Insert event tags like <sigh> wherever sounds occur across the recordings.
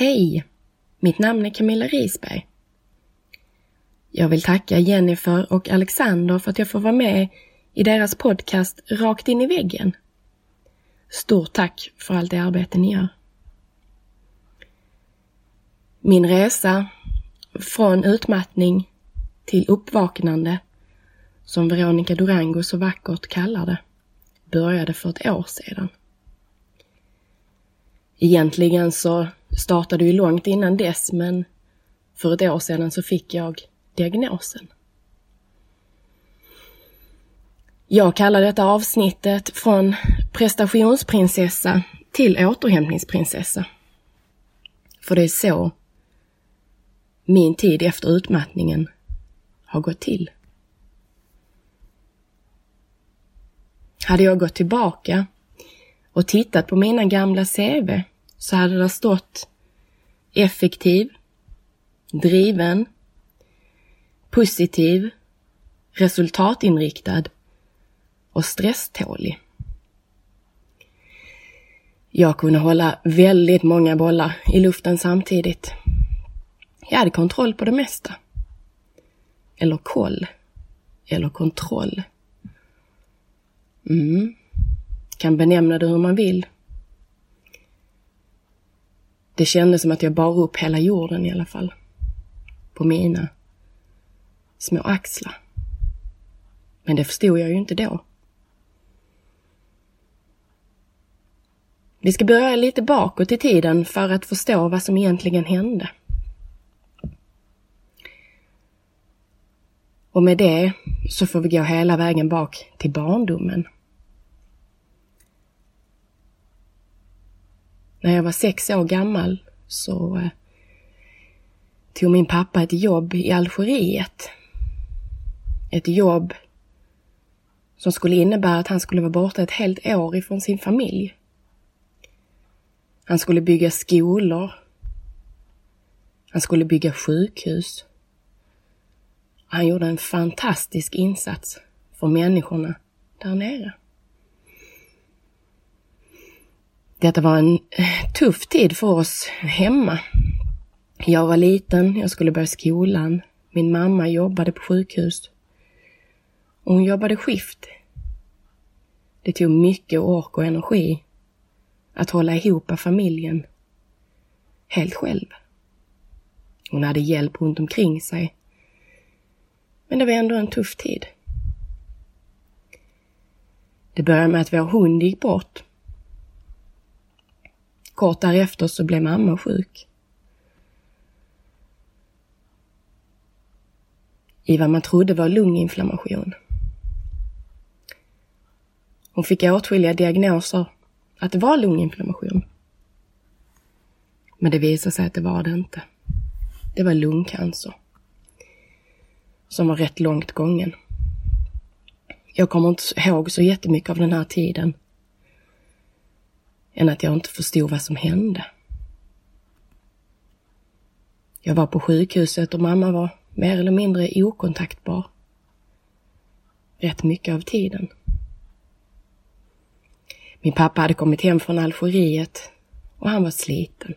Hej! Mitt namn är Camilla Risberg. Jag vill tacka Jennifer och Alexander för att jag får vara med i deras podcast Rakt in i väggen. Stort tack för allt det arbete ni gör. Min resa från utmattning till uppvaknande, som Veronica Durango så vackert kallar det, började för ett år sedan. Egentligen så startade ju långt innan dess, men för ett år sedan så fick jag diagnosen. Jag kallar detta avsnittet från prestationsprinsessa till återhämtningsprinsessa. För det är så min tid efter utmattningen har gått till. Hade jag gått tillbaka och tittat på mina gamla CV så hade det stått effektiv, driven, positiv, resultatinriktad och stresstålig. Jag kunde hålla väldigt många bollar i luften samtidigt. Jag hade kontroll på det mesta. Eller koll. Eller kontroll. Mm. Kan benämna det hur man vill. Det kändes som att jag bar upp hela jorden i alla fall. På mina små axlar. Men det förstod jag ju inte då. Vi ska börja lite bakåt i tiden för att förstå vad som egentligen hände. Och med det så får vi gå hela vägen bak till barndomen. När jag var sex år gammal så eh, tog min pappa ett jobb i Algeriet. Ett jobb som skulle innebära att han skulle vara borta ett helt år ifrån sin familj. Han skulle bygga skolor. Han skulle bygga sjukhus. Han gjorde en fantastisk insats för människorna där nere. Detta var en eh, tuff tid för oss hemma. Jag var liten, jag skulle börja skolan. Min mamma jobbade på sjukhus. Och hon jobbade skift. Det tog mycket ork och energi att hålla ihop familjen helt själv. Hon hade hjälp runt omkring sig. Men det var ändå en tuff tid. Det började med att vår hund gick bort. Kort därefter så blev mamma sjuk. I vad man trodde var lunginflammation. Hon fick åtskilliga diagnoser att det var lunginflammation. Men det visade sig att det var det inte. Det var lungcancer. Som var rätt långt gången. Jag kommer inte ihåg så jättemycket av den här tiden. Än att jag inte förstod vad som hände. Jag var på sjukhuset och mamma var mer eller mindre okontaktbar. Rätt mycket av tiden. Min pappa hade kommit hem från Algeriet och han var sliten.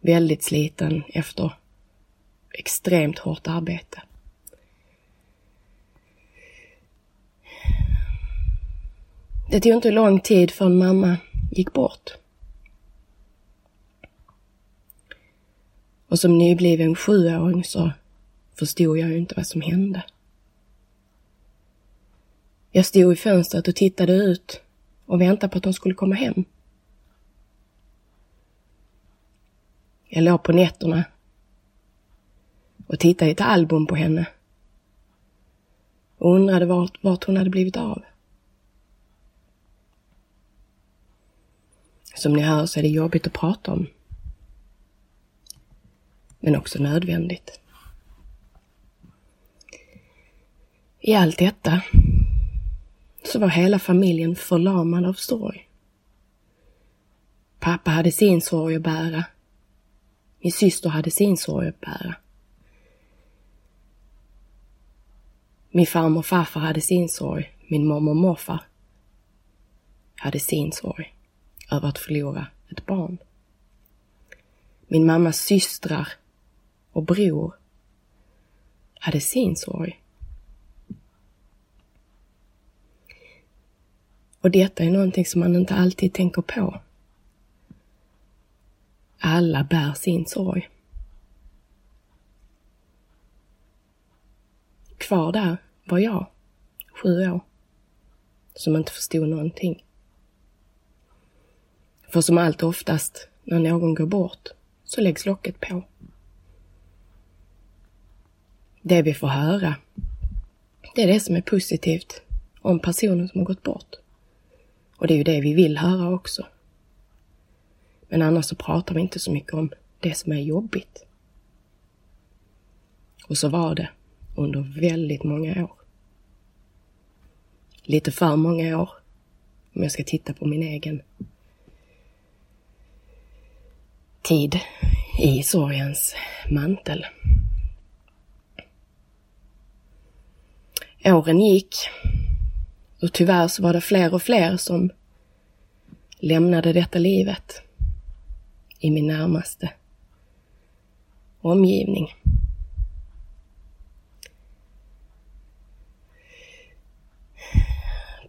Väldigt sliten efter extremt hårt arbete. Det tog inte lång tid förrän mamma gick bort. Och som nybliven sjuåring så förstod jag ju inte vad som hände. Jag stod i fönstret och tittade ut och väntade på att hon skulle komma hem. Jag låg på nätterna och tittade i ett album på henne och undrade vart, vart hon hade blivit av. Som ni hör så är det jobbigt att prata om. Men också nödvändigt. I allt detta så var hela familjen förlamad av sorg. Pappa hade sin sorg att bära. Min syster hade sin sorg att bära. Min farmor och farfar hade sin sorg. Min mormor och morfar hade sin sorg över att förlora ett barn. Min mammas systrar och bror hade sin sorg. Och detta är någonting som man inte alltid tänker på. Alla bär sin sorg. Kvar där var jag, sju år, som inte förstod någonting. För som allt oftast när någon går bort så läggs locket på. Det vi får höra, det är det som är positivt om personen som har gått bort. Och det är ju det vi vill höra också. Men annars så pratar vi inte så mycket om det som är jobbigt. Och så var det under väldigt många år. Lite för många år om jag ska titta på min egen tid i sorgens mantel. Åren gick och tyvärr så var det fler och fler som lämnade detta livet i min närmaste omgivning.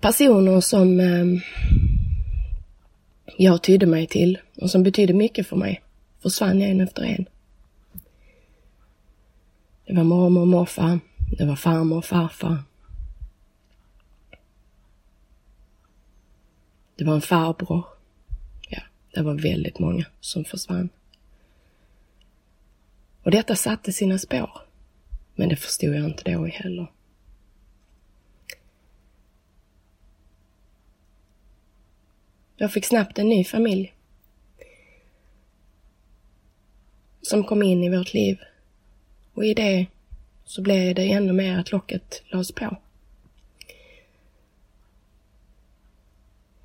Personer som eh, jag tydde mig till och som betydde mycket för mig försvann en efter en. Det var mormor och morfar, det var farmor och farfar. Det var en farbror. Ja, det var väldigt många som försvann. Och detta satte sina spår. Men det förstod jag inte då heller. Jag fick snabbt en ny familj. Som kom in i vårt liv. Och i det så blev det ännu mer att locket lades på.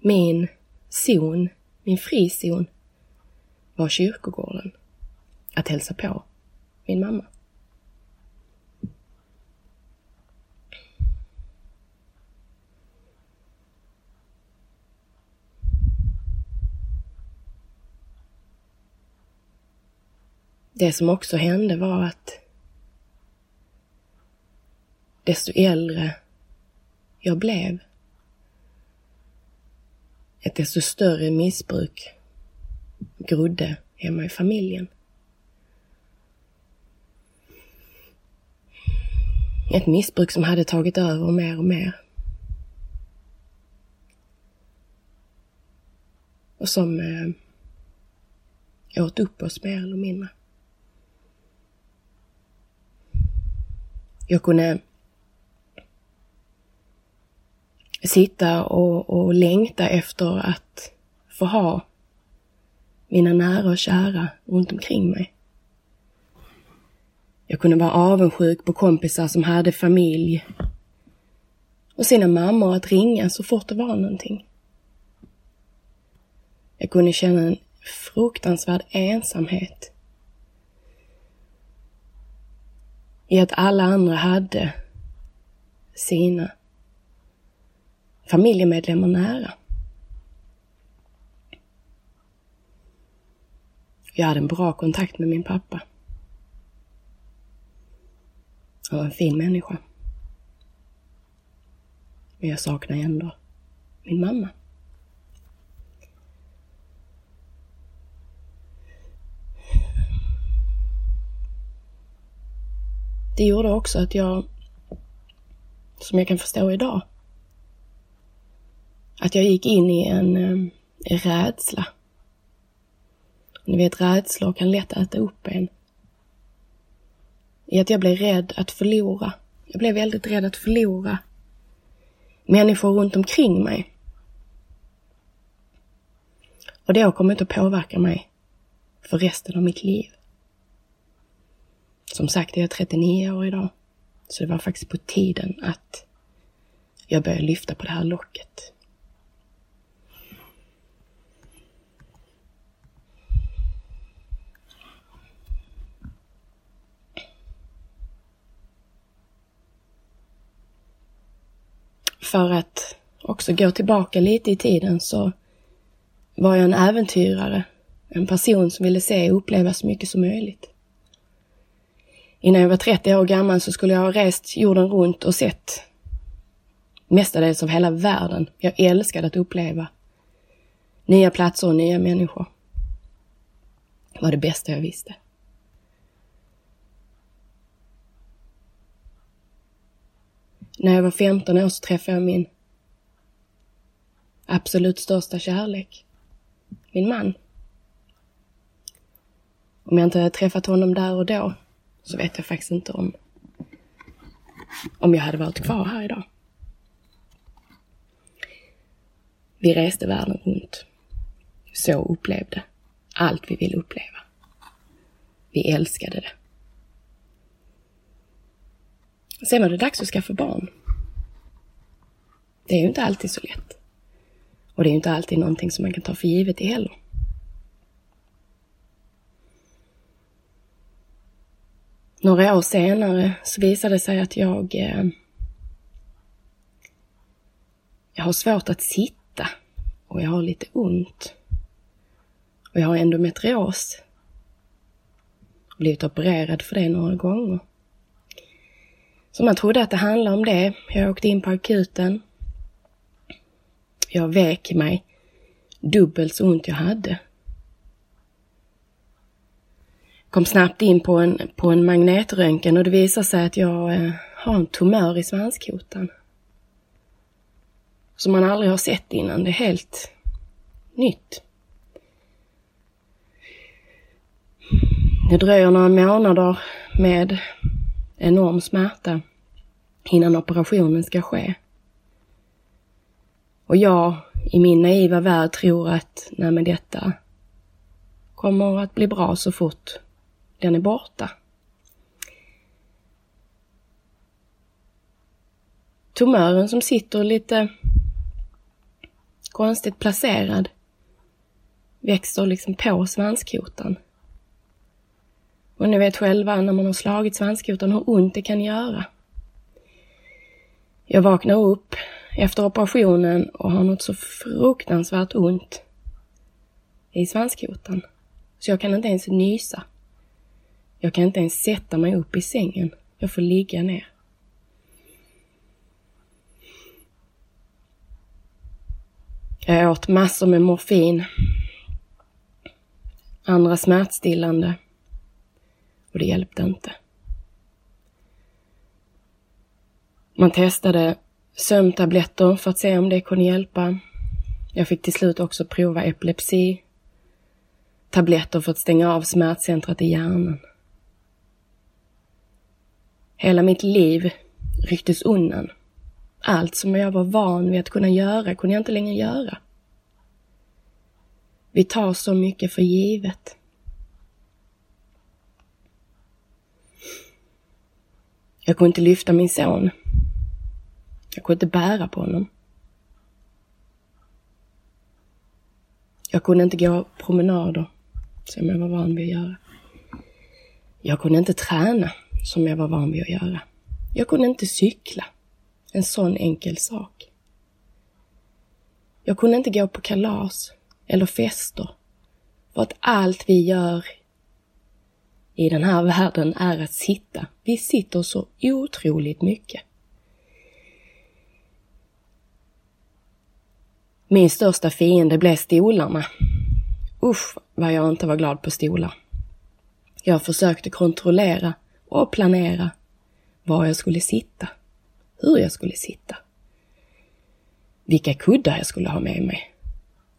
Min zon, min frizon, var kyrkogården. Att hälsa på min mamma. Det som också hände var att desto äldre jag blev, ett desto större missbruk grodde hemma i familjen. Ett missbruk som hade tagit över mer och mer. Och som eh, åt upp oss mer eller mindre. Jag kunde sitta och, och längta efter att få ha mina nära och kära runt omkring mig. Jag kunde vara avundsjuk på kompisar som hade familj och sina mammor att ringa så fort det var någonting. Jag kunde känna en fruktansvärd ensamhet i att alla andra hade sina familjemedlemmar nära. Jag hade en bra kontakt med min pappa. Han var en fin människa. Men jag saknar ändå min mamma. Det gjorde också att jag, som jag kan förstå idag, att jag gick in i en, ehm, en rädsla. Ni vet, rädslor kan lätt äta upp en. I att jag blev rädd att förlora. Jag blev väldigt rädd att förlora människor runt omkring mig. Och det har kommit att påverka mig för resten av mitt liv. Som sagt, jag är 39 år idag. Så det var faktiskt på tiden att jag började lyfta på det här locket. För att också gå tillbaka lite i tiden så var jag en äventyrare. En person som ville se och uppleva så mycket som möjligt. Innan jag var 30 år gammal så skulle jag ha rest jorden runt och sett mestadels av hela världen. Jag älskade att uppleva nya platser och nya människor. Det var det bästa jag visste. När jag var 15 år så träffade jag min absolut största kärlek. Min man. Om jag inte hade träffat honom där och då så vet jag faktiskt inte om, om jag hade varit kvar här idag. Vi reste världen runt. Så upplevde allt vi ville uppleva. Vi älskade det. Sen var det dags att skaffa barn. Det är ju inte alltid så lätt. Och det är ju inte alltid någonting som man kan ta för givet i heller. Några år senare så visade det sig att jag, eh, jag har svårt att sitta och jag har lite ont. Och jag har endometrios. Blivit opererad för det några gånger. Så man trodde att det handlade om det. Jag åkte in på akuten. Jag vek mig dubbelt så ont jag hade. Kom snabbt in på en, på en magnetröntgen och det visade sig att jag eh, har en tumör i svanskotan. Som man aldrig har sett innan. Det är helt nytt. Det dröjer några månader med enorm smärta innan operationen ska ske. Och jag i min naiva värld tror att, nej men detta kommer att bli bra så fort den är borta. Tumören som sitter lite konstigt placerad växer liksom på svanskotan. Och ni vet själva när man har slagit svanskotan hur ont det kan göra. Jag vaknar upp efter operationen och har något så fruktansvärt ont i svanskotan. Så jag kan inte ens nysa. Jag kan inte ens sätta mig upp i sängen. Jag får ligga ner. Jag åt massor med morfin, andra smärtstillande och det hjälpte inte. Man testade sömntabletter för att se om det kunde hjälpa. Jag fick till slut också prova epilepsi, tabletter för att stänga av smärtcentrat i hjärnan. Hela mitt liv rycktes undan. Allt som jag var van vid att kunna göra kunde jag inte längre göra. Vi tar så mycket för givet. Jag kunde inte lyfta min son. Jag kunde inte bära på honom. Jag kunde inte gå promenader som jag var van vid att göra. Jag kunde inte träna som jag var van vid att göra. Jag kunde inte cykla. En sån enkel sak. Jag kunde inte gå på kalas eller fester. För att allt vi gör i den här världen är att sitta. Vi sitter så otroligt mycket. Min största fiende blev stolarna. Usch vad jag inte var glad på stolar. Jag försökte kontrollera och planera var jag skulle sitta, hur jag skulle sitta, vilka kuddar jag skulle ha med mig,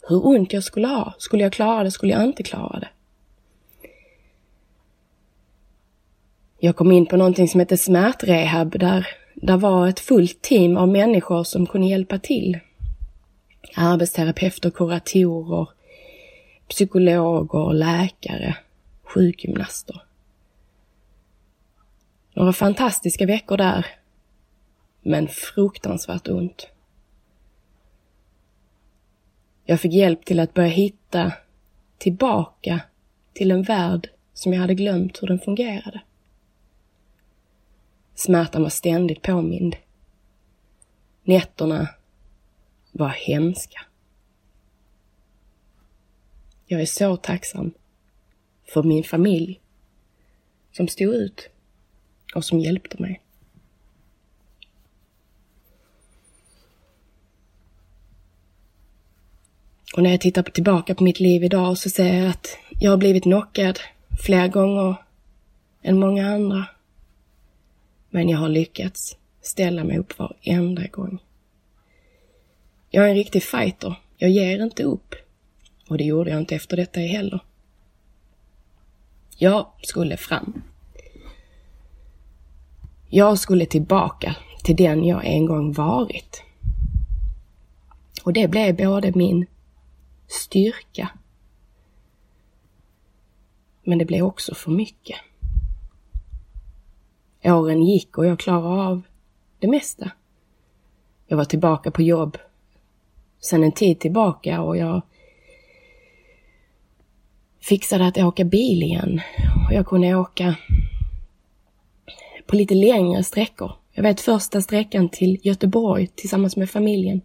hur ont jag skulle ha, skulle jag klara det, skulle jag inte klara det. Jag kom in på någonting som heter smärtrehab där där var ett fullt team av människor som kunde hjälpa till. Arbetsterapeuter, kuratorer, psykologer, läkare, sjukgymnaster. Några fantastiska veckor där, men fruktansvärt ont. Jag fick hjälp till att börja hitta tillbaka till en värld som jag hade glömt hur den fungerade. Smärtan var ständigt påmind. Nätterna var hemska. Jag är så tacksam för min familj som stod ut och som hjälpte mig. Och när jag tittar tillbaka på mitt liv idag så ser jag att jag har blivit knockad fler gånger än många andra. Men jag har lyckats ställa mig upp varenda gång. Jag är en riktig fighter. Jag ger inte upp. Och det gjorde jag inte efter detta heller. Jag skulle fram. Jag skulle tillbaka till den jag en gång varit. Och det blev både min styrka. Men det blev också för mycket. Åren gick och jag klarade av det mesta. Jag var tillbaka på jobb sedan en tid tillbaka och jag fixade att åka bil igen. Och jag kunde åka på lite längre sträckor. Jag vet första sträckan till Göteborg tillsammans med familjen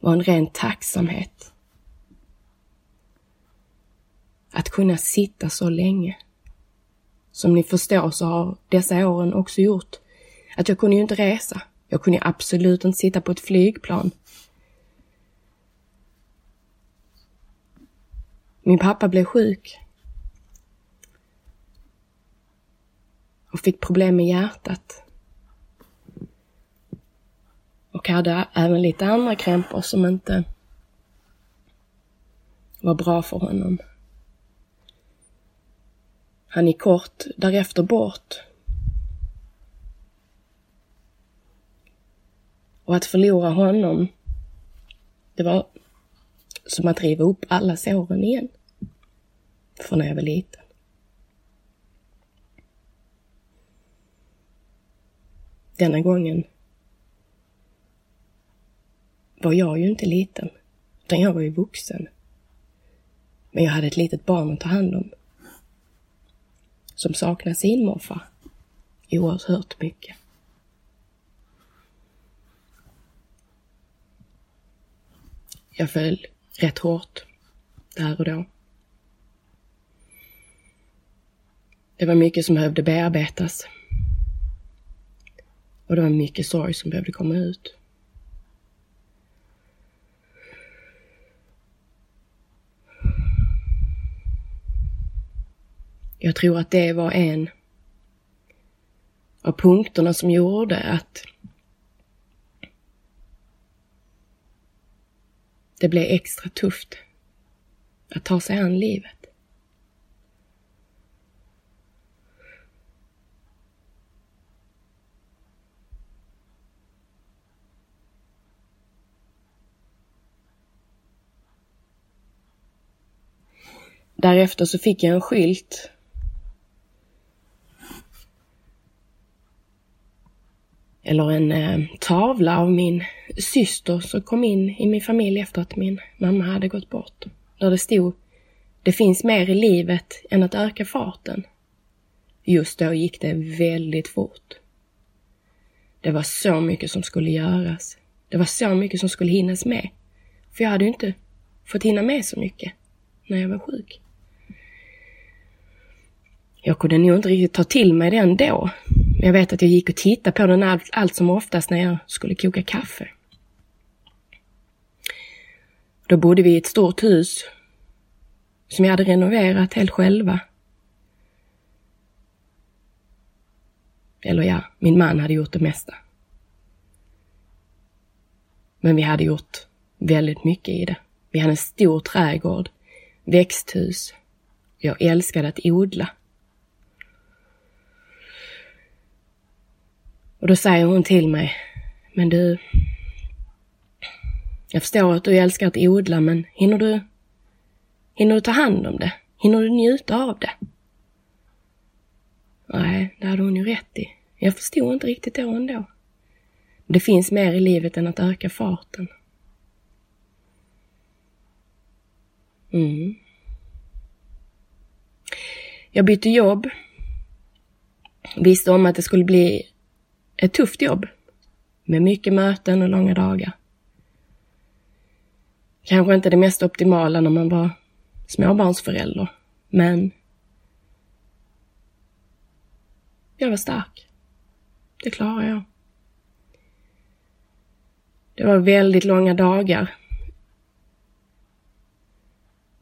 var en ren tacksamhet. Att kunna sitta så länge. Som ni förstår så har dessa åren också gjort att jag kunde ju inte resa. Jag kunde absolut inte sitta på ett flygplan. Min pappa blev sjuk. Och fick problem med hjärtat. Och hade även lite andra krämpor som inte var bra för honom. Han gick kort därefter bort. Och att förlora honom, det var som att riva upp alla såren igen. Från när jag var liten. Denna gången var jag ju inte liten, utan jag var ju vuxen. Men jag hade ett litet barn att ta hand om som saknade sin morfar oerhört mycket. Jag föll rätt hårt där och då. Det var mycket som behövde bearbetas. Och det var mycket sorg som behövde komma ut. Jag tror att det var en av punkterna som gjorde att det blev extra tufft att ta sig an livet. Därefter så fick jag en skylt eller en eh, tavla av min syster som kom in i min familj efter att min mamma hade gått bort. Där det stod Det finns mer i livet än att öka farten. Just då gick det väldigt fort. Det var så mycket som skulle göras. Det var så mycket som skulle hinnas med. För jag hade ju inte fått hinna med så mycket när jag var sjuk. Jag kunde nog inte riktigt ta till mig den då, jag vet att jag gick och tittade på den allt, allt som oftast när jag skulle koka kaffe. Då bodde vi i ett stort hus som jag hade renoverat helt själva. Eller ja, min man hade gjort det mesta. Men vi hade gjort väldigt mycket i det. Vi hade en stor trädgård, växthus. Jag älskade att odla. Och då säger hon till mig, men du, jag förstår att du älskar att odla, men hinner du, Hinner du ta hand om det? Hinner du njuta av det? Nej, det hade hon ju rätt i. Jag förstod inte riktigt då ändå. Det finns mer i livet än att öka farten. Mm. Jag bytte jobb. Visste om att det skulle bli ett tufft jobb. Med mycket möten och långa dagar. Kanske inte det mest optimala när man var småbarnsförälder, men jag var stark. Det klarar jag. Det var väldigt långa dagar.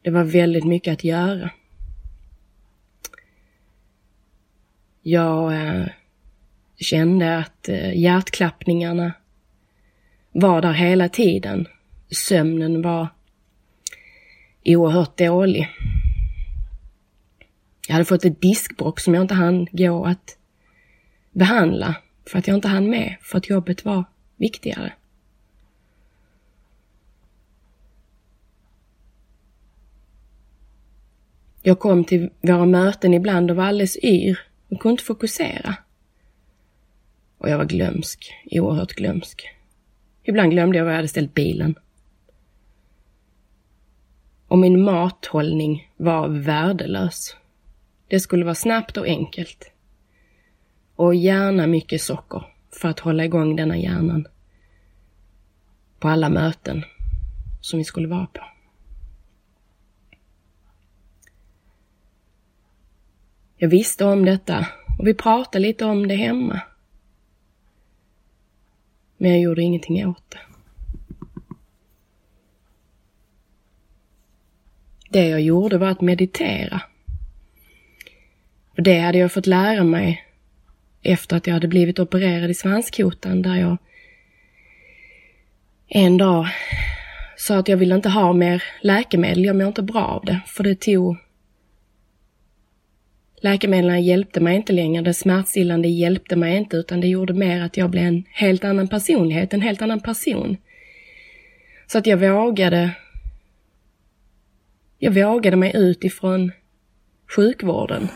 Det var väldigt mycket att göra. Jag eh, kände att eh, hjärtklappningarna var där hela tiden. Sömnen var oerhört dålig. Jag hade fått ett diskbråck som jag inte hann gå att behandla för att jag inte hann med, för att jobbet var viktigare. Jag kom till våra möten ibland och var alldeles yr och kunde inte fokusera. Och jag var glömsk, oerhört glömsk. Ibland glömde jag var jag hade ställt bilen. Och min mathållning var värdelös. Det skulle vara snabbt och enkelt. Och gärna mycket socker för att hålla igång denna hjärnan på alla möten som vi skulle vara på. Jag visste om detta och vi pratade lite om det hemma. Men jag gjorde ingenting åt det. Det jag gjorde var att meditera. Och det hade jag fått lära mig efter att jag hade blivit opererad i svanskotan där jag en dag sa att jag ville inte ha mer läkemedel, jag mår inte bra av det, för det tog Läkemedlen hjälpte mig inte längre, det smärtstillande hjälpte mig inte utan det gjorde mer att jag blev en helt annan personlighet, en helt annan person. Så att jag vågade jag vågade mig ut ifrån sjukvården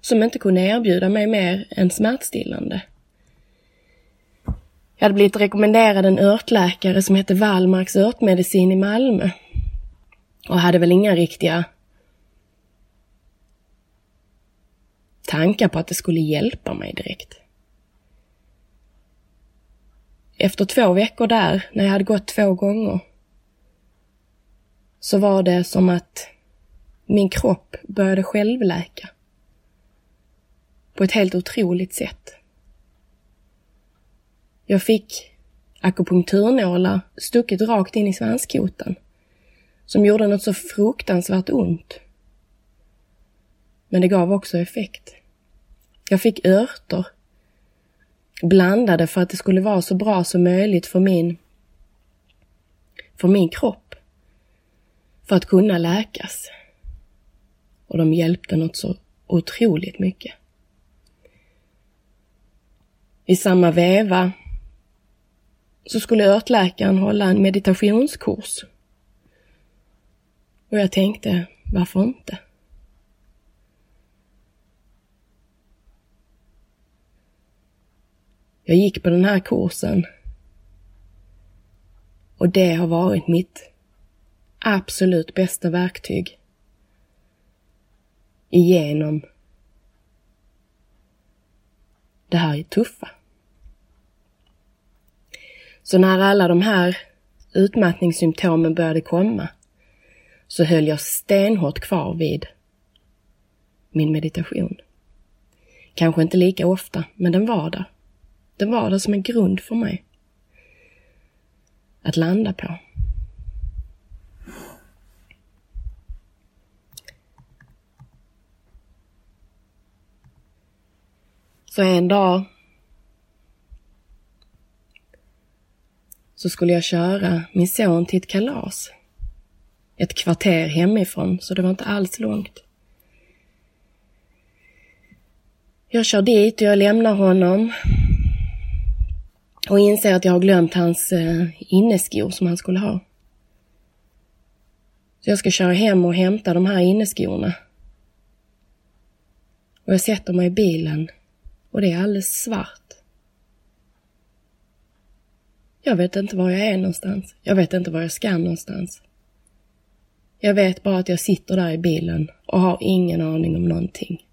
som inte kunde erbjuda mig mer än smärtstillande. Jag hade blivit rekommenderad en örtläkare som hette Wallmarks örtmedicin i Malmö och hade väl inga riktiga tankar på att det skulle hjälpa mig direkt. Efter två veckor där, när jag hade gått två gånger, så var det som att min kropp började självläka. På ett helt otroligt sätt. Jag fick akupunkturnålar stucket rakt in i svanskotan som gjorde något så fruktansvärt ont. Men det gav också effekt. Jag fick örter blandade för att det skulle vara så bra som möjligt för min, för min kropp. För att kunna läkas. Och de hjälpte något så otroligt mycket. I samma veva så skulle örtläkaren hålla en meditationskurs. Och jag tänkte, varför inte? Jag gick på den här kursen och det har varit mitt absolut bästa verktyg igenom det här tuffa. Så när alla de här utmattningssymptomen började komma så höll jag stenhårt kvar vid min meditation. Kanske inte lika ofta, men den var där. Den var där som en grund för mig att landa på. Så en dag så skulle jag köra min son till ett kalas. Ett kvarter hemifrån, så det var inte alls långt. Jag kör dit och jag lämnar honom och inser att jag har glömt hans eh, inneskor som han skulle ha. Så jag ska köra hem och hämta de här inneskorna. Och jag sätter mig i bilen och det är alldeles svart. Jag vet inte var jag är någonstans. Jag vet inte var jag ska någonstans. Jag vet bara att jag sitter där i bilen och har ingen aning om någonting.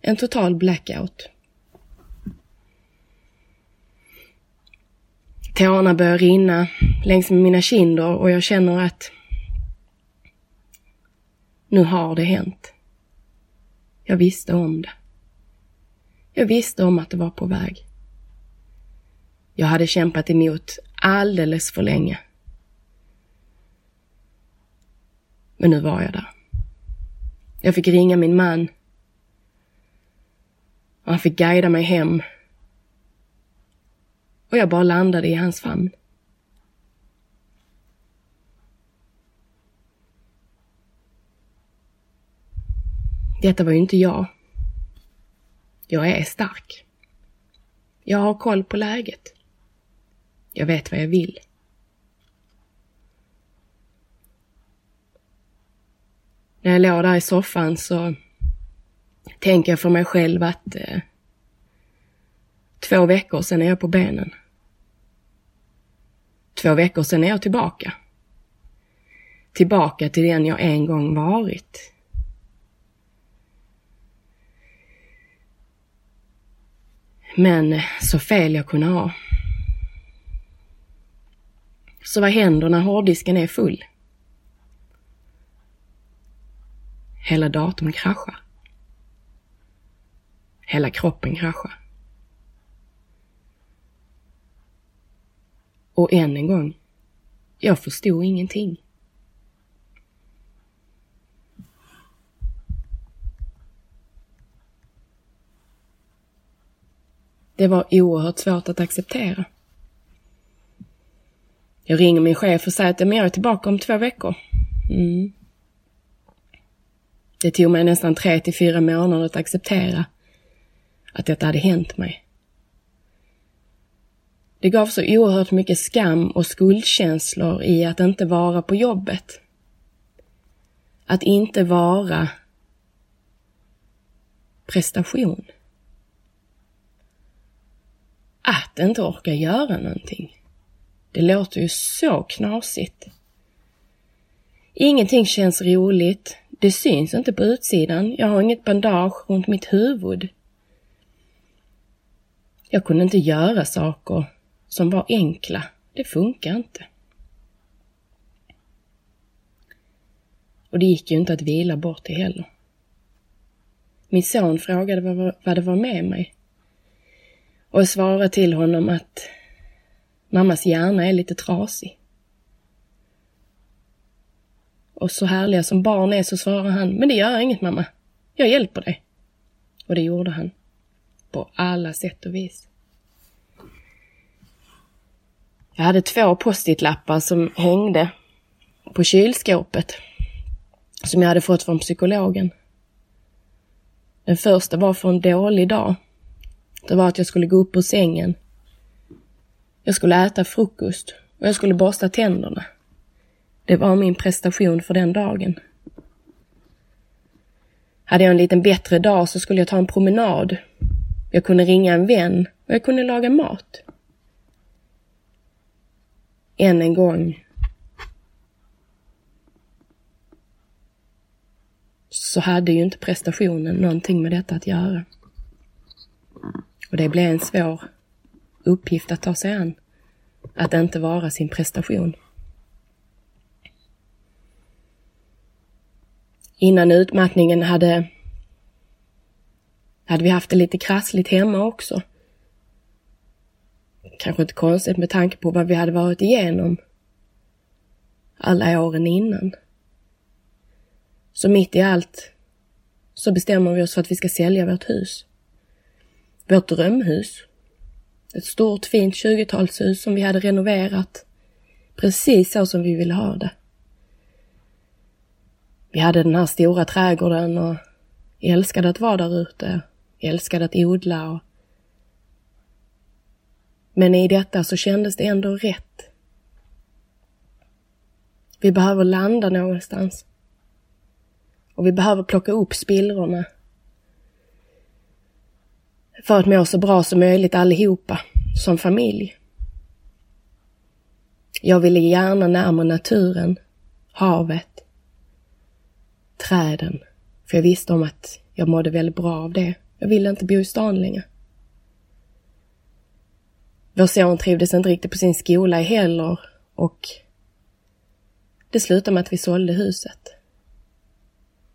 En total blackout. Tårarna börjar rinna längs med mina kinder och jag känner att nu har det hänt. Jag visste om det. Jag visste om att det var på väg. Jag hade kämpat emot alldeles för länge. Men nu var jag där. Jag fick ringa min man. Och han fick guida mig hem. Och jag bara landade i hans famn. Detta var ju inte jag. Jag är stark. Jag har koll på läget. Jag vet vad jag vill. När jag låg där i soffan så tänker jag för mig själv att eh, två veckor sen är jag på benen. Två veckor sen är jag tillbaka. Tillbaka till den jag en gång varit. Men så fel jag kunde ha. Så vad händer när hårddisken är full? Hela datorn kraschar. Hela kroppen kraschar. Och än en gång, jag förstod ingenting. Det var oerhört svårt att acceptera. Jag ringer min chef och säger att jag är tillbaka om två veckor. Mm. Det tog mig nästan tre till fyra månader att acceptera att detta hade hänt mig. Det gav så oerhört mycket skam och skuldkänslor i att inte vara på jobbet. Att inte vara prestation. Att inte orka göra någonting. Det låter ju så knasigt. Ingenting känns roligt. Det syns inte på utsidan. Jag har inget bandage runt mitt huvud. Jag kunde inte göra saker som var enkla. Det funkar inte. Och det gick ju inte att vila bort det heller. Min son frågade vad, vad det var med mig. Och jag svarade till honom att mammas hjärna är lite trasig. Och så härliga som barn är så svarar han, men det gör inget mamma. Jag hjälper dig. Och det gjorde han. På alla sätt och vis. Jag hade två post-it-lappar som hängde på kylskåpet. Som jag hade fått från psykologen. Den första var för en dålig dag. Det var att jag skulle gå upp ur sängen. Jag skulle äta frukost och jag skulle borsta tänderna. Det var min prestation för den dagen. Hade jag en liten bättre dag så skulle jag ta en promenad. Jag kunde ringa en vän och jag kunde laga mat. Än en gång så hade ju inte prestationen någonting med detta att göra. Och det blev en svår uppgift att ta sig an. Att inte vara sin prestation. Innan utmattningen hade, hade vi haft det lite krassligt hemma också. Kanske inte konstigt med tanke på vad vi hade varit igenom alla åren innan. Så mitt i allt så bestämmer vi oss för att vi ska sälja vårt hus. Vårt drömhus. Ett stort fint 20-talshus som vi hade renoverat precis så som vi ville ha det. Vi hade den här stora trädgården och älskade att vara där ute, älskade att odla och... Men i detta så kändes det ändå rätt. Vi behöver landa någonstans. Och vi behöver plocka upp spillrorna. För att må så bra som möjligt allihopa, som familj. Jag ville gärna närma naturen, havet, träden. För jag visste om att jag mådde väldigt bra av det. Jag ville inte bo i stan längre. Vår son trivdes inte riktigt på sin skola heller och det slutade med att vi sålde huset.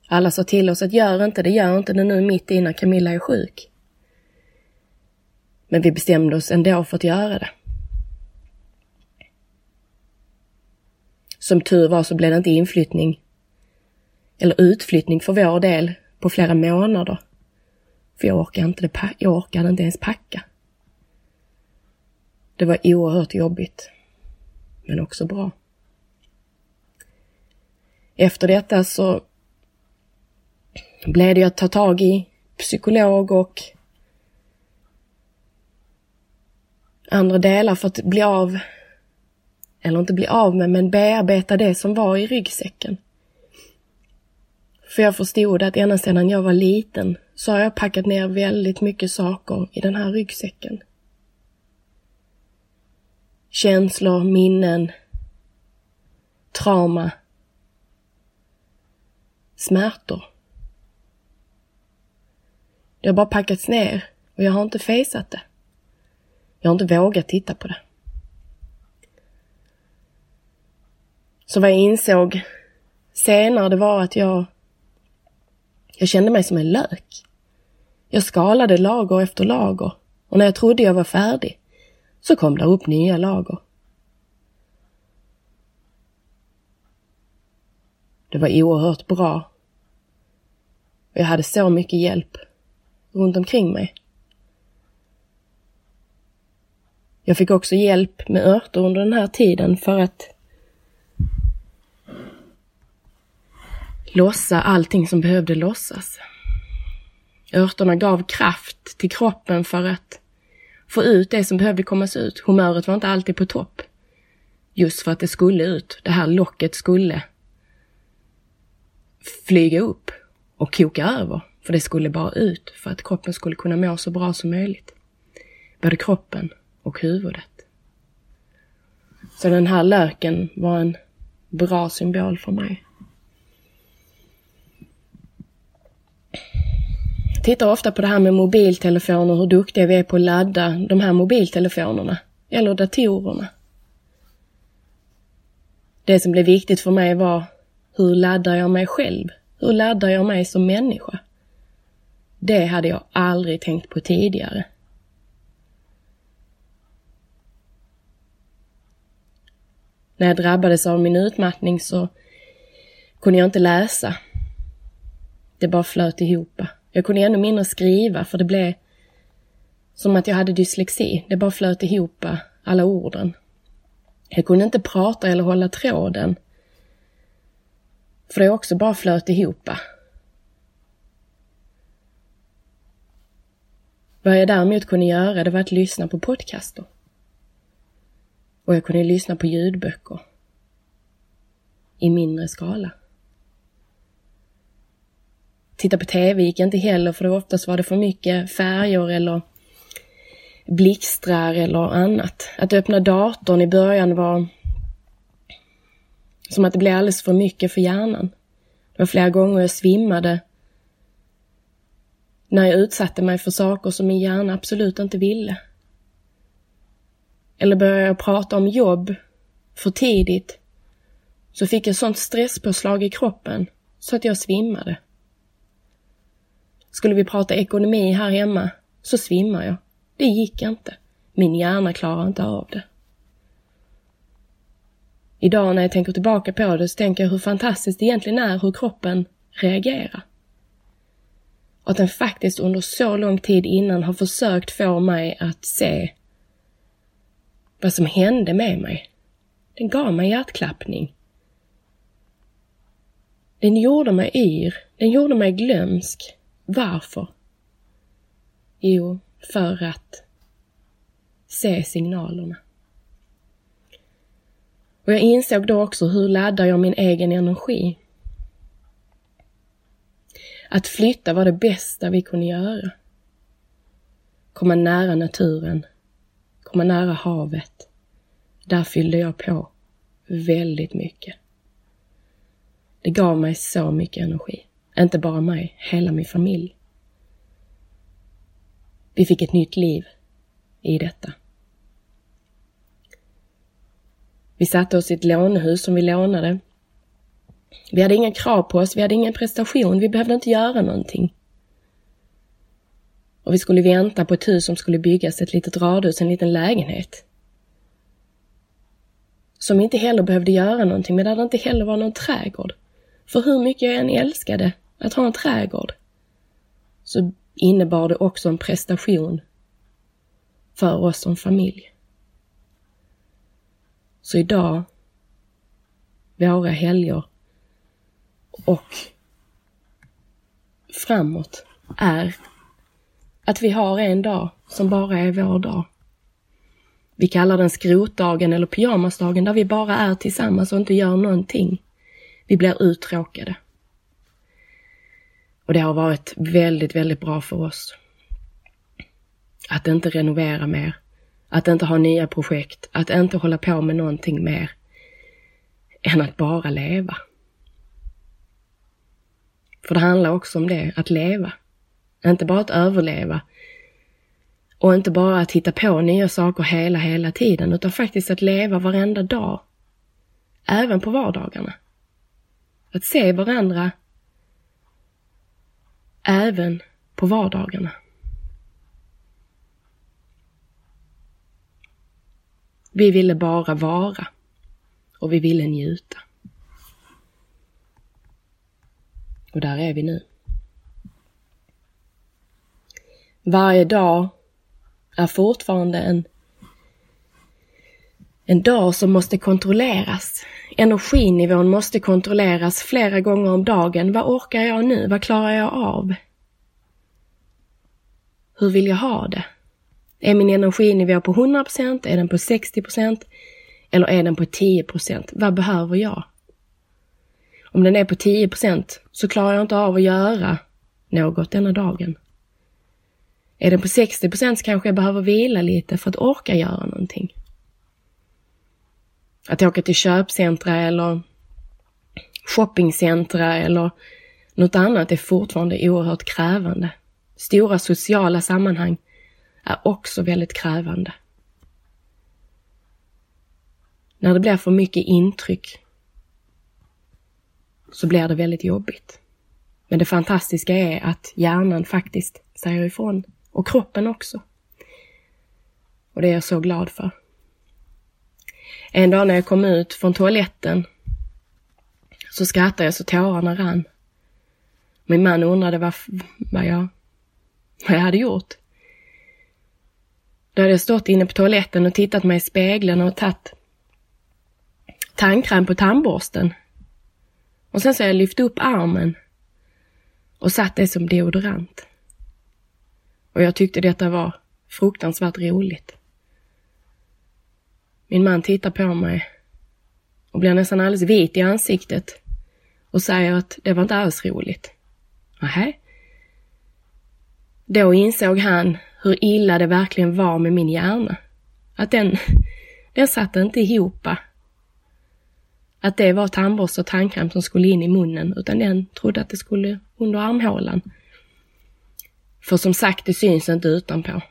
Alla sa till oss att gör inte det, gör inte det nu mitt i när Camilla är sjuk. Men vi bestämde oss ändå för att göra det. Som tur var så blev det inte inflyttning eller utflyttning för vår del på flera månader. För jag orkade inte, det, jag orkade inte ens packa. Det var oerhört jobbigt, men också bra. Efter detta så blev det att ta tag i psykolog och andra delar för att bli av, eller inte bli av med, men bearbeta det som var i ryggsäcken. För jag förstod att ända sedan jag var liten så har jag packat ner väldigt mycket saker i den här ryggsäcken. Känslor, minnen, trauma, smärtor. Det har bara packats ner och jag har inte fejsat det. Jag har inte vågat titta på det. Så vad jag insåg senare det var att jag jag kände mig som en lök. Jag skalade lager efter lager och när jag trodde jag var färdig så kom det upp nya lager. Det var oerhört bra. Jag hade så mycket hjälp runt omkring mig. Jag fick också hjälp med örter under den här tiden för att lossa allting som behövde lossas. Örterna gav kraft till kroppen för att få ut det som behövde kommas ut. Humöret var inte alltid på topp. Just för att det skulle ut. Det här locket skulle flyga upp och koka över. För det skulle bara ut för att kroppen skulle kunna må så bra som möjligt. Både kroppen och huvudet. Så den här löken var en bra symbol för mig tittar ofta på det här med mobiltelefoner, hur duktiga vi är på att ladda de här mobiltelefonerna. Eller datorerna. Det som blev viktigt för mig var hur laddar jag mig själv? Hur laddar jag mig som människa? Det hade jag aldrig tänkt på tidigare. När jag drabbades av min utmattning så kunde jag inte läsa. Det bara flöt ihop. Jag kunde ännu mindre skriva för det blev som att jag hade dyslexi. Det bara flöt ihop alla orden. Jag kunde inte prata eller hålla tråden. För det också bara flöt ihop. Vad jag däremot kunde göra det var att lyssna på podcaster. Och jag kunde lyssna på ljudböcker. I mindre skala. Titta på TV gick inte heller för det oftast var det för mycket färger eller blixtrar eller annat. Att öppna datorn i början var som att det blev alldeles för mycket för hjärnan. Det var flera gånger jag svimmade när jag utsatte mig för saker som min hjärna absolut inte ville. Eller började jag prata om jobb för tidigt så fick jag sånt stresspåslag i kroppen så att jag svimmade. Skulle vi prata ekonomi här hemma så svimmar jag. Det gick inte. Min hjärna klarar inte av det. Idag när jag tänker tillbaka på det så tänker jag hur fantastiskt det egentligen är hur kroppen reagerar. Och att den faktiskt under så lång tid innan har försökt få mig att se vad som hände med mig. Den gav mig hjärtklappning. Den gjorde mig yr, den gjorde mig glömsk. Varför? Jo, för att se signalerna. Och jag insåg då också hur laddar jag min egen energi? Att flytta var det bästa vi kunde göra. Komma nära naturen, komma nära havet. Där fyllde jag på väldigt mycket. Det gav mig så mycket energi. Inte bara mig, hela min familj. Vi fick ett nytt liv i detta. Vi satte oss i ett lånehus som vi lånade. Vi hade inga krav på oss, vi hade ingen prestation, vi behövde inte göra någonting. Och vi skulle vänta på ett hus som skulle byggas, ett litet radhus, en liten lägenhet. Som inte heller behövde göra någonting, men där det inte heller var någon trädgård. För hur mycket jag än älskade att ha en trädgård, så innebar det också en prestation för oss som familj. Så idag, våra helger och framåt är att vi har en dag som bara är vår dag. Vi kallar den skrotdagen eller pyjamasdagen där vi bara är tillsammans och inte gör någonting. Vi blir uttråkade. Och det har varit väldigt, väldigt bra för oss. Att inte renovera mer. Att inte ha nya projekt. Att inte hålla på med någonting mer än att bara leva. För det handlar också om det, att leva. Inte bara att överleva. Och inte bara att hitta på nya saker hela, hela tiden, utan faktiskt att leva varenda dag. Även på vardagarna. Att se varandra även på vardagarna. Vi ville bara vara och vi ville njuta. Och där är vi nu. Varje dag är fortfarande en, en dag som måste kontrolleras. Energinivån måste kontrolleras flera gånger om dagen. Vad orkar jag nu? Vad klarar jag av? Hur vill jag ha det? Är min energinivå på 100% Är den på 60% Eller är den på 10% Vad behöver jag? Om den är på 10% så klarar jag inte av att göra något denna dagen. Är den på 60 kanske jag behöver vila lite för att orka göra någonting. Att åka till köpcentra eller shoppingcentra eller något annat är fortfarande oerhört krävande. Stora sociala sammanhang är också väldigt krävande. När det blir för mycket intryck så blir det väldigt jobbigt. Men det fantastiska är att hjärnan faktiskt säger ifrån och kroppen också. Och det är jag så glad för. En dag när jag kom ut från toaletten så skrattade jag så tårarna rann. Min man undrade vad, vad, jag, vad jag hade gjort. Då hade jag stått inne på toaletten och tittat mig i spegeln och tagit tandkräm på tandborsten. Och sen så har jag lyft upp armen och satt det som deodorant. Och jag tyckte detta var fruktansvärt roligt. Min man tittar på mig och blir nästan alldeles vit i ansiktet och säger att det var inte alls roligt. Nähä? Då insåg han hur illa det verkligen var med min hjärna. Att den, <laughs> den satt inte ihop. Att det var tandborste och tandkräm som skulle in i munnen, utan den trodde att det skulle under armhålan. För som sagt, det syns inte utanpå.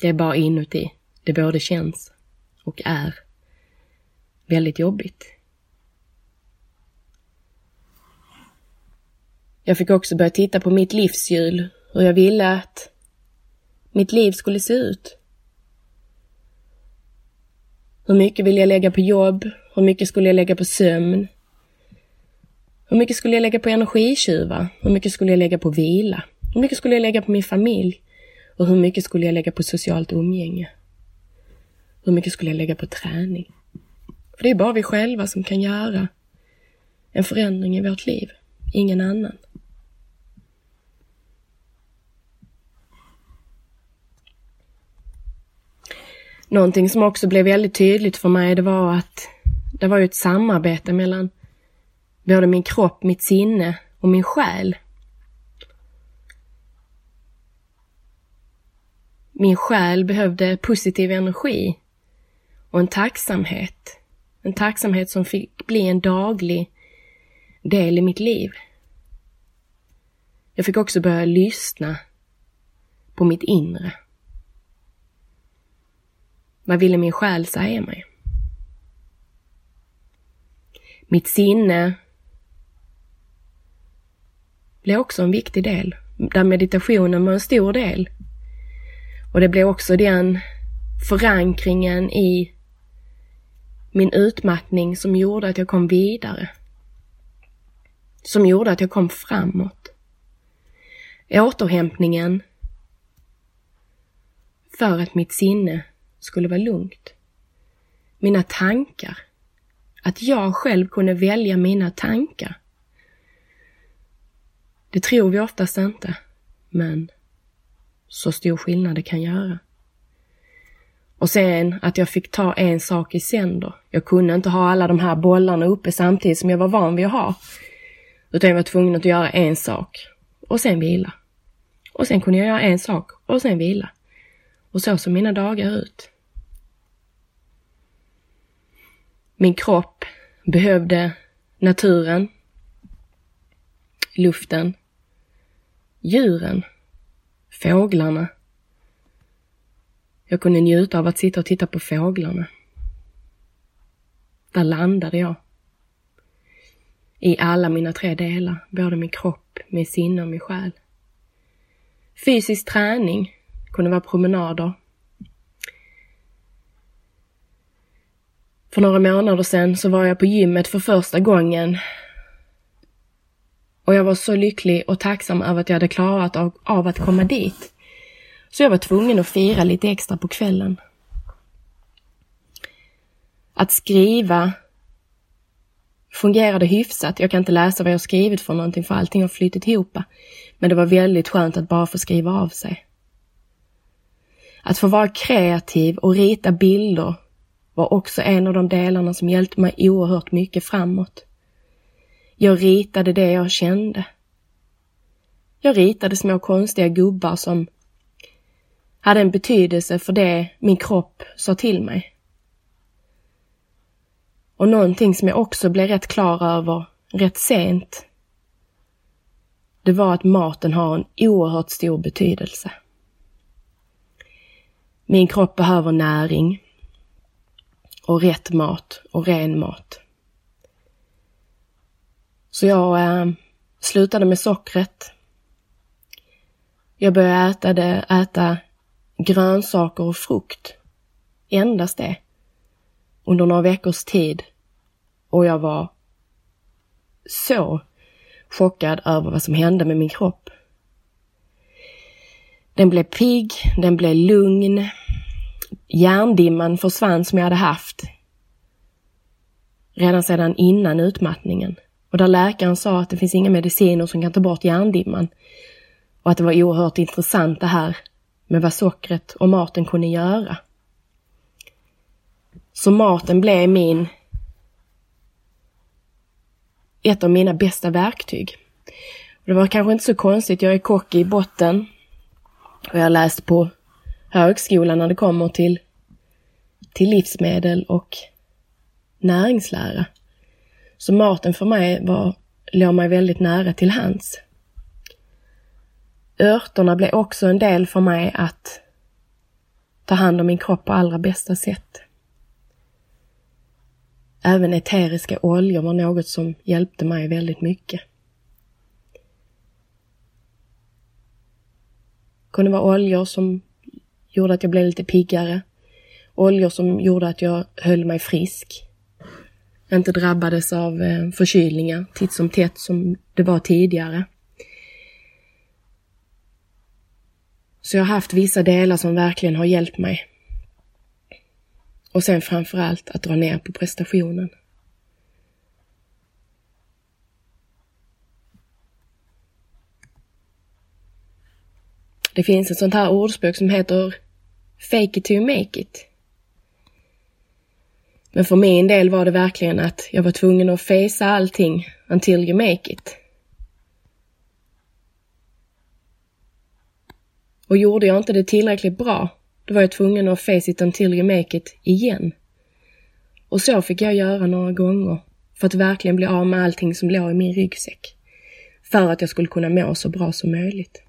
Det är bara inuti det både känns och är väldigt jobbigt. Jag fick också börja titta på mitt livshjul, hur jag ville att mitt liv skulle se ut. Hur mycket vill jag lägga på jobb? Hur mycket skulle jag lägga på sömn? Hur mycket skulle jag lägga på energitjuvar? Hur mycket skulle jag lägga på vila? Hur mycket skulle jag lägga på min familj? Och hur mycket skulle jag lägga på socialt umgänge? Hur mycket skulle jag lägga på träning? För det är bara vi själva som kan göra en förändring i vårt liv, ingen annan. Någonting som också blev väldigt tydligt för mig, det var att det var ju ett samarbete mellan både min kropp, mitt sinne och min själ. Min själ behövde positiv energi och en tacksamhet. En tacksamhet som fick bli en daglig del i mitt liv. Jag fick också börja lyssna på mitt inre. Vad ville min själ säga mig? Mitt sinne blev också en viktig del, där meditationen var en stor del. Och det blev också den förankringen i min utmattning som gjorde att jag kom vidare. Som gjorde att jag kom framåt. Återhämtningen för att mitt sinne skulle vara lugnt. Mina tankar. Att jag själv kunde välja mina tankar. Det tror vi oftast inte, men så stor skillnad det kan göra. Och sen att jag fick ta en sak i sänder. Jag kunde inte ha alla de här bollarna uppe samtidigt som jag var van vid att ha. Utan jag var tvungen att göra en sak och sen vila. Och sen kunde jag göra en sak och sen vila. Och så såg mina dagar ut. Min kropp behövde naturen, luften, djuren, fåglarna. Jag kunde njuta av att sitta och titta på fåglarna. Där landade jag. I alla mina tre delar, både min kropp, min sinne och min själ. Fysisk träning kunde vara promenader. För några månader sedan så var jag på gymmet för första gången och jag var så lycklig och tacksam över att jag hade klarat av, av att komma dit. Så jag var tvungen att fira lite extra på kvällen. Att skriva fungerade hyfsat. Jag kan inte läsa vad jag skrivit för någonting för allting har flyttit ihop. Men det var väldigt skönt att bara få skriva av sig. Att få vara kreativ och rita bilder var också en av de delarna som hjälpte mig oerhört mycket framåt. Jag ritade det jag kände. Jag ritade små konstiga gubbar som hade en betydelse för det min kropp sa till mig. Och någonting som jag också blev rätt klar över rätt sent, det var att maten har en oerhört stor betydelse. Min kropp behöver näring och rätt mat och ren mat. Så jag eh, slutade med sockret. Jag började äta, det, äta grönsaker och frukt. Endast det. Under några veckors tid. Och jag var så chockad över vad som hände med min kropp. Den blev pigg, den blev lugn. Hjärndimman försvann som jag hade haft redan sedan innan utmattningen. Och där läkaren sa att det finns inga mediciner som kan ta bort hjärndimman. Och att det var oerhört intressant det här med vad sockret och maten kunde göra. Så maten blev min ett av mina bästa verktyg. Det var kanske inte så konstigt, jag är kock i botten och jag läste på högskolan när det kommer till, till livsmedel och näringslära. Så maten för mig var, låg mig väldigt nära till hands. Örterna blev också en del för mig att ta hand om min kropp på allra bästa sätt. Även eteriska oljor var något som hjälpte mig väldigt mycket. Det kunde vara oljor som gjorde att jag blev lite piggare. Oljor som gjorde att jag höll mig frisk. Inte drabbades av eh, förkylningar titt som tätt som det var tidigare. Så jag har haft vissa delar som verkligen har hjälpt mig. Och sen framförallt att dra ner på prestationen. Det finns ett sånt här ordspråk som heter Fake it till you make it. Men för min del var det verkligen att jag var tvungen att fejsa allting until you make it. Och gjorde jag inte det tillräckligt bra, då var jag tvungen att face it until you make it igen. Och så fick jag göra några gånger för att verkligen bli av med allting som låg i min ryggsäck. För att jag skulle kunna må så bra som möjligt.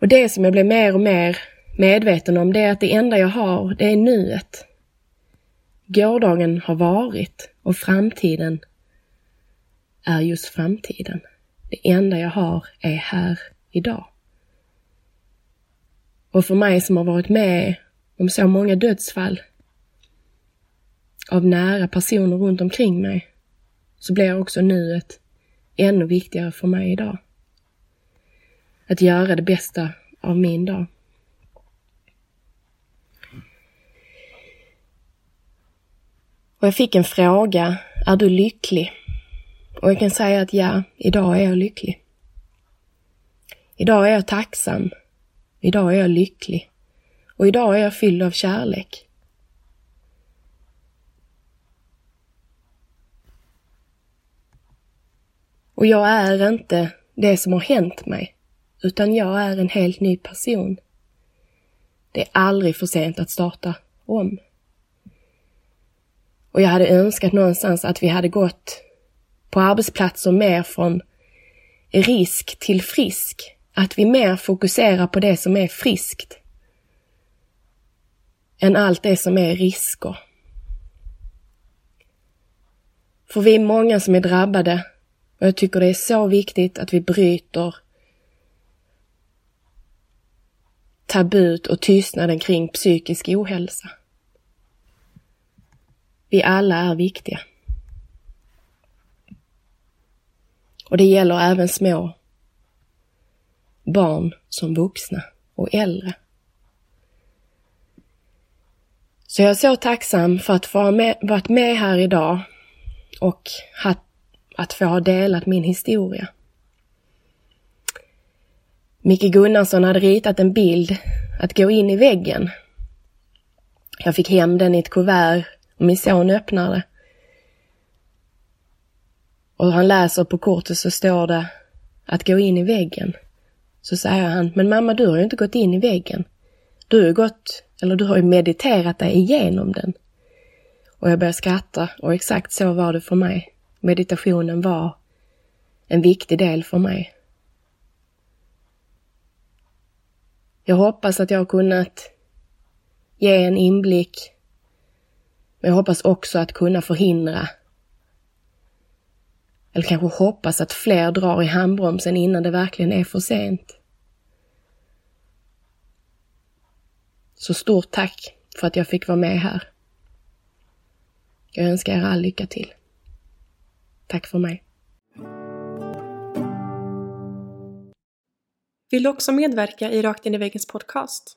Och det som jag blev mer och mer medveten om det att det enda jag har, det är nuet. Gårdagen har varit och framtiden är just framtiden. Det enda jag har är här idag. Och för mig som har varit med om så många dödsfall av nära personer runt omkring mig så blir också nuet ännu viktigare för mig idag. Att göra det bästa av min dag. Och jag fick en fråga, är du lycklig? Och jag kan säga att ja, idag är jag lycklig. Idag är jag tacksam. Idag är jag lycklig. Och idag är jag fylld av kärlek. Och jag är inte det som har hänt mig, utan jag är en helt ny person. Det är aldrig för sent att starta om. Och jag hade önskat någonstans att vi hade gått på arbetsplatser mer från risk till frisk. Att vi mer fokuserar på det som är friskt än allt det som är risker. För vi är många som är drabbade och jag tycker det är så viktigt att vi bryter tabut och tystnaden kring psykisk ohälsa. Vi alla är viktiga. Och det gäller även små barn som vuxna och äldre. Så jag är så tacksam för att få ha med, varit med här idag och att få ha delat min historia. Micke Gunnarsson hade ritat en bild att gå in i väggen. Jag fick hem den i ett kuvert och min son öppnar det. Och han läser på kortet så står det att gå in i väggen. Så säger han, men mamma du har ju inte gått in i väggen. Du har ju gått, eller du har ju mediterat dig igenom den. Och jag började skratta och exakt så var det för mig. Meditationen var en viktig del för mig. Jag hoppas att jag har kunnat ge en inblick. Men jag hoppas också att kunna förhindra eller kanske hoppas att fler drar i handbromsen innan det verkligen är för sent. Så stort tack för att jag fick vara med här. Jag önskar er all lycka till. Tack för mig. Vill du också medverka i Rakt in i väggens podcast?